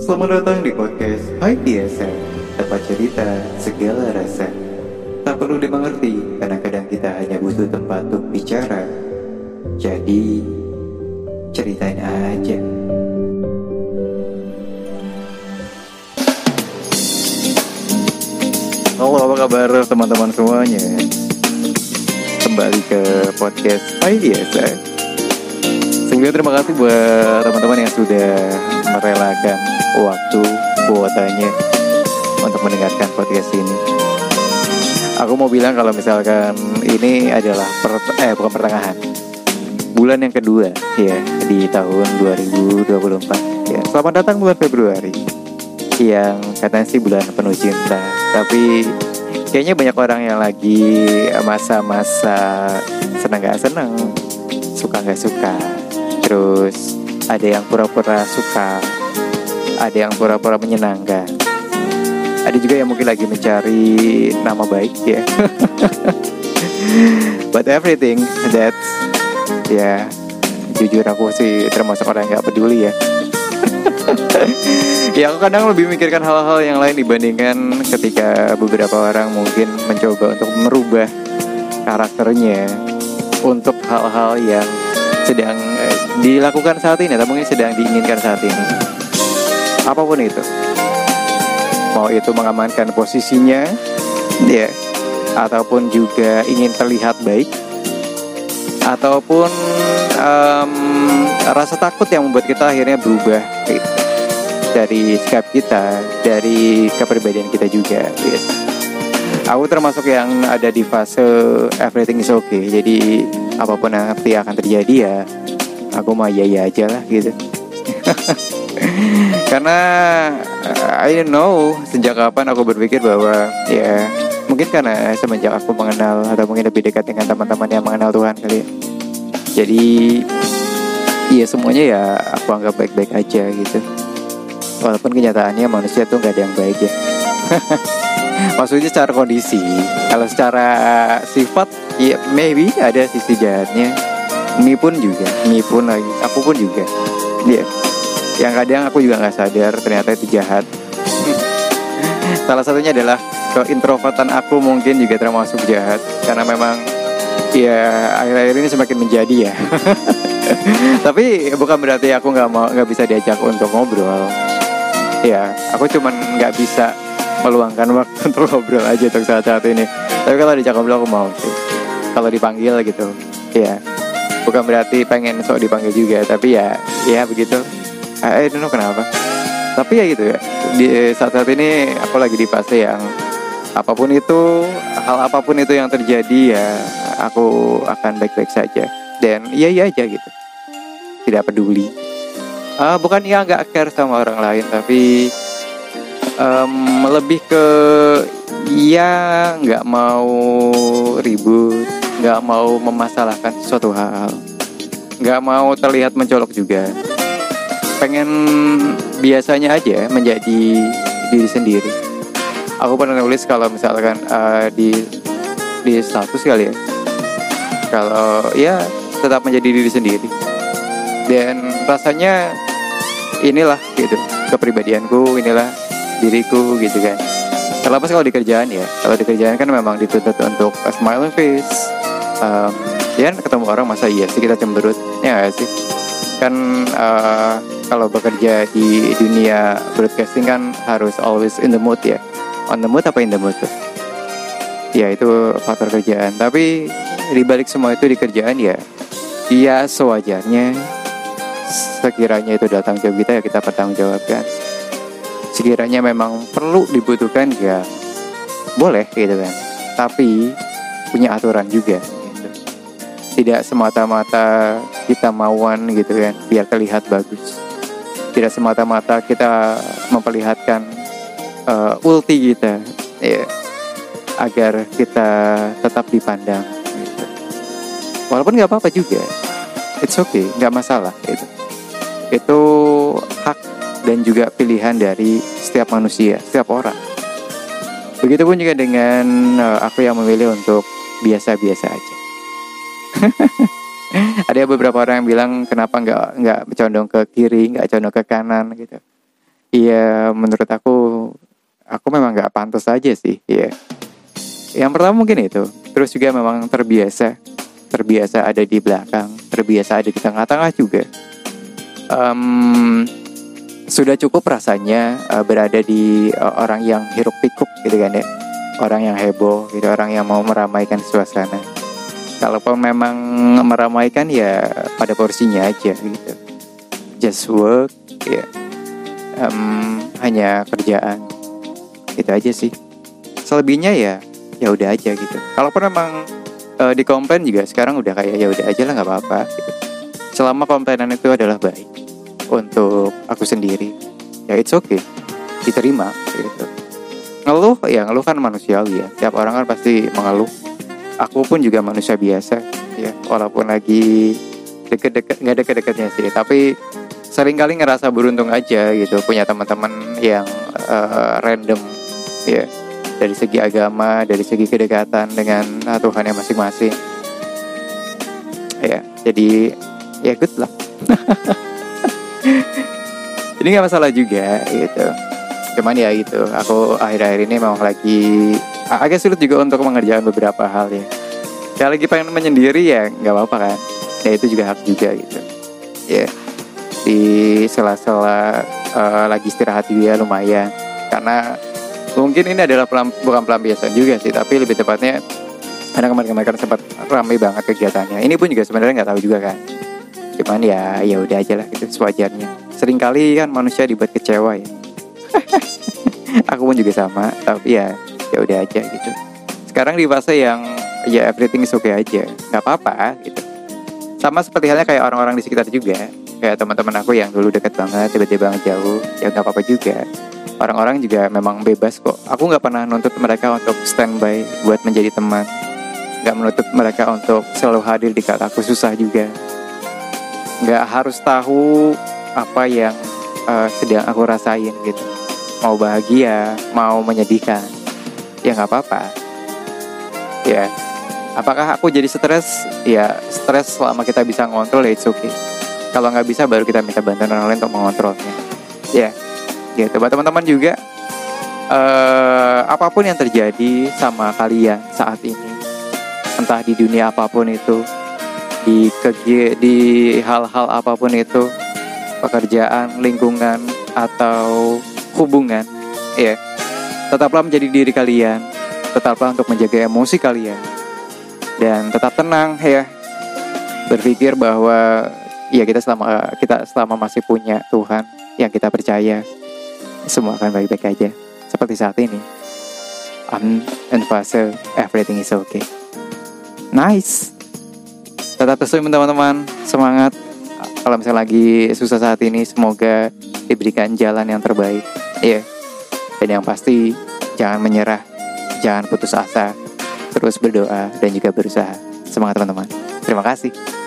Selamat datang di podcast Hai DSM Tempat cerita segala rasa. Tak perlu dimengerti Kadang-kadang kita hanya butuh tempat untuk bicara. Jadi Ceritain aja. Halo apa kabar teman-teman semuanya? Kembali ke podcast Hai DSM Sebelumnya terima kasih buat teman-teman yang sudah merelakan waktu kuotanya untuk mendengarkan podcast ini. Aku mau bilang kalau misalkan ini adalah per, eh bukan pertengahan. Bulan yang kedua ya di tahun 2024 ya. Selamat datang bulan Februari yang katanya sih bulan penuh cinta. Tapi kayaknya banyak orang yang lagi masa-masa senang gak senang suka gak suka terus ada yang pura-pura suka ada yang pura-pura menyenangkan. Ada juga yang mungkin lagi mencari nama baik ya. But everything that's ya jujur aku sih termasuk orang yang gak peduli ya. Ya aku kadang lebih memikirkan hal-hal yang lain dibandingkan ketika beberapa orang mungkin mencoba untuk merubah karakternya untuk hal-hal yang sedang eh, dilakukan saat ini atau mungkin sedang diinginkan saat ini apa pun itu mau itu mengamankan posisinya ya ataupun juga ingin terlihat baik ataupun um, rasa takut yang membuat kita akhirnya berubah gitu. dari sikap kita dari kepribadian kita juga gitu. aku termasuk yang ada di fase everything is okay jadi apa pun yang nanti akan terjadi ya aku mah ya ya aja lah gitu karena uh, I don't know sejak kapan aku berpikir bahwa ya mungkin karena semenjak aku mengenal atau mungkin lebih dekat dengan teman-teman yang mengenal Tuhan kali ya. Jadi ya semuanya ya aku anggap baik-baik aja gitu. Walaupun kenyataannya manusia tuh nggak ada yang baik ya. Maksudnya secara kondisi, kalau secara sifat ya maybe ada sisi jahatnya. Mi pun juga, mi pun lagi, aku pun juga. Dia. Yang kadang aku juga nggak sadar ternyata itu jahat salah satunya adalah keintrovertan aku mungkin juga termasuk jahat karena memang ya akhir-akhir ini semakin menjadi ya tapi bukan berarti aku nggak mau nggak bisa diajak untuk ngobrol ya aku cuman nggak bisa meluangkan waktu untuk ngobrol aja untuk saat-saat ini. Tapi kalau diajak ngobrol aku mau sih. Kalau dipanggil gitu. Ya bukan berarti pengen sok dipanggil juga tapi ya ya begitu. I don't know kenapa? Tapi ya gitu ya. Di saat-saat ini aku lagi di fase yang apa pun itu hal apa pun itu yang terjadi ya aku akan baik-baik saja. Dan iya iya aja gitu. Tidak peduli. Uh, bukan ya nggak care sama orang lain tapi um, lebih ke ya nggak mau ribut nggak mau memasalahkan suatu hal nggak mau terlihat mencolok juga pengen biasanya aja menjadi diri sendiri. Aku pernah nulis kalau misalkan uh, di di status kali ya. Kalau ya tetap menjadi diri sendiri. Dan rasanya inilah gitu kepribadianku, inilah diriku gitu kan. Terlepas kalau di kerjaan ya, kalau di kerjaan kan memang dituntut untuk a smiling face. Um, ya ketemu orang masa iya sih kita cemberut ya gak sih kan uh, kalau bekerja di dunia broadcasting kan harus always in the mood ya on the mood apa in the mood tuh ya itu faktor kerjaan tapi di balik semua itu di kerjaan ya ya sewajarnya sekiranya itu datang jawab kita ya kita bertanggung jawabkan sekiranya memang perlu dibutuhkan ya boleh gitu kan tapi punya aturan juga gitu. tidak semata-mata kita mauan gitu kan biar terlihat bagus tidak semata-mata kita memperlihatkan uh, ulti kita ya agar kita tetap dipandang gitu. walaupun nggak apa-apa juga it's okay nggak masalah gitu itu hak dan juga pilihan dari setiap manusia setiap orang. Begitupun juga dengan uh, aku yang memilih untuk biasa-biasa aja. Ada beberapa orang yang bilang kenapa nggak nggak condong ke kiri nggak condong ke kanan? Gitu. Iya menurut aku aku memang nggak pantas aja sih iya. Yang pertama mungkin itu. Terus juga memang terbiasa. Terbiasa ada di belakang terbiasa ada di tengah-tengah juga. Um, sudah cukup rasanya uh, berada di uh, orang yang hiruk pikuk gitu kan ya. Orang yang heboh gitu orang yang mau meramaikan suasana. Kalaupun memang meramaikan ya pada porsinya aja gitu. Just work ya. Um, hanya kerjaan. Itu aja sih. Selebihnya ya ya udah aja gitu. Kalaupun memang uh, di komplain juga sekarang udah kayak ya udah aja lah nggak apa-apa gitu. Selama komplainan itu adalah baik untuk aku sendiri ya it's okay. Diterima gitu. Ngeluh ya ngeluh kan manusiawi ya. Tiap orang kan pasti mengeluh. Aku pun juga manusia biasa ya. Walaupun lagi deket-deket nggak deket-deketnya sih. Tapi sering kali ngerasa beruntung aja gitu. Punya teman-teman yang uh, random ya. Dari segi agama dari segi kedekatan dengan Tuhan yang masing-masing. Ya jadi ya good lah ini nggak masalah juga gitu. Cuman ya gitu aku akhir-akhir ini memang lagi agak sulit juga untuk mengerjakan beberapa hal ya. Kalau lagi pengen menyendiri ya nggak apa-apa kan? Ya itu juga hak juga gitu. Ya di sela-sela uh, lagi istirahat juga lumayan. Karena mungkin ini adalah pelam, bukan pelampiasan juga sih tapi lebih tepatnya karena kemarin-kemarin sempat ramai banget kegiatannya. Ini pun juga sebenarnya nggak tahu juga kan cuman ya ya udah aja lah itu sewajarnya. Seringkali kan manusia dibuat kecewa ya. Aku pun juga sama tapi ya ya udah aja gitu. Sekarang di fase yang ya everything is okay aja nggak apa-apa gitu. Sama seperti halnya kayak orang-orang di sekitar juga kayak teman-teman aku yang dulu deket banget tiba-tiba jauh ya nggak apa-apa juga. Orang-orang juga memang bebas kok. Aku nggak pernah nuntut mereka untuk standby buat menjadi teman. Nggak menuntut mereka untuk selalu hadir di kata aku susah juga nggak harus tahu apa yang uh, sedang aku rasain gitu. Mau bahagia mau menyedihkan ya nggak apa-apa. Ya. Apakah aku jadi stres? Ya stres selama kita bisa ngontrol ya it's okay. Kalau nggak bisa baru kita minta bantuan orang lain untuk mengontrolnya. Ya. Gitu buat teman-teman juga uh, apa pun yang terjadi sama kalian saat ini entah di dunia apa pun itu di kegi di hal-hal apa pun itu pekerjaan lingkungan atau hubungan ya tetaplah menjadi diri kalian tetaplah untuk menjaga emosi kalian dan tetap tenang ya berpikir bahwa ya kita selama kita selama masih punya Tuhan yang kita percaya semua akan baik-baik aja seperti saat ini. I'm in fase everything is okay. Nice tetap terus teman-teman. Semangat. Kalau misalnya lagi susah saat ini semoga diberikan jalan yang terbaik. Ya yeah. dan yang pasti jangan menyerah. Jangan putus asa. Terus berdoa dan juga berusaha. Semangat teman-teman. Terima kasih